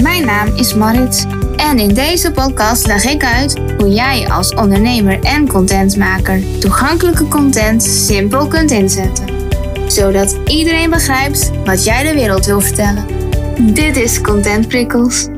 Mijn naam is Marit en in deze podcast leg ik uit hoe jij als ondernemer en contentmaker toegankelijke content simpel kunt inzetten. Zodat iedereen begrijpt wat jij de wereld wil vertellen. Dit is Content Prikkels.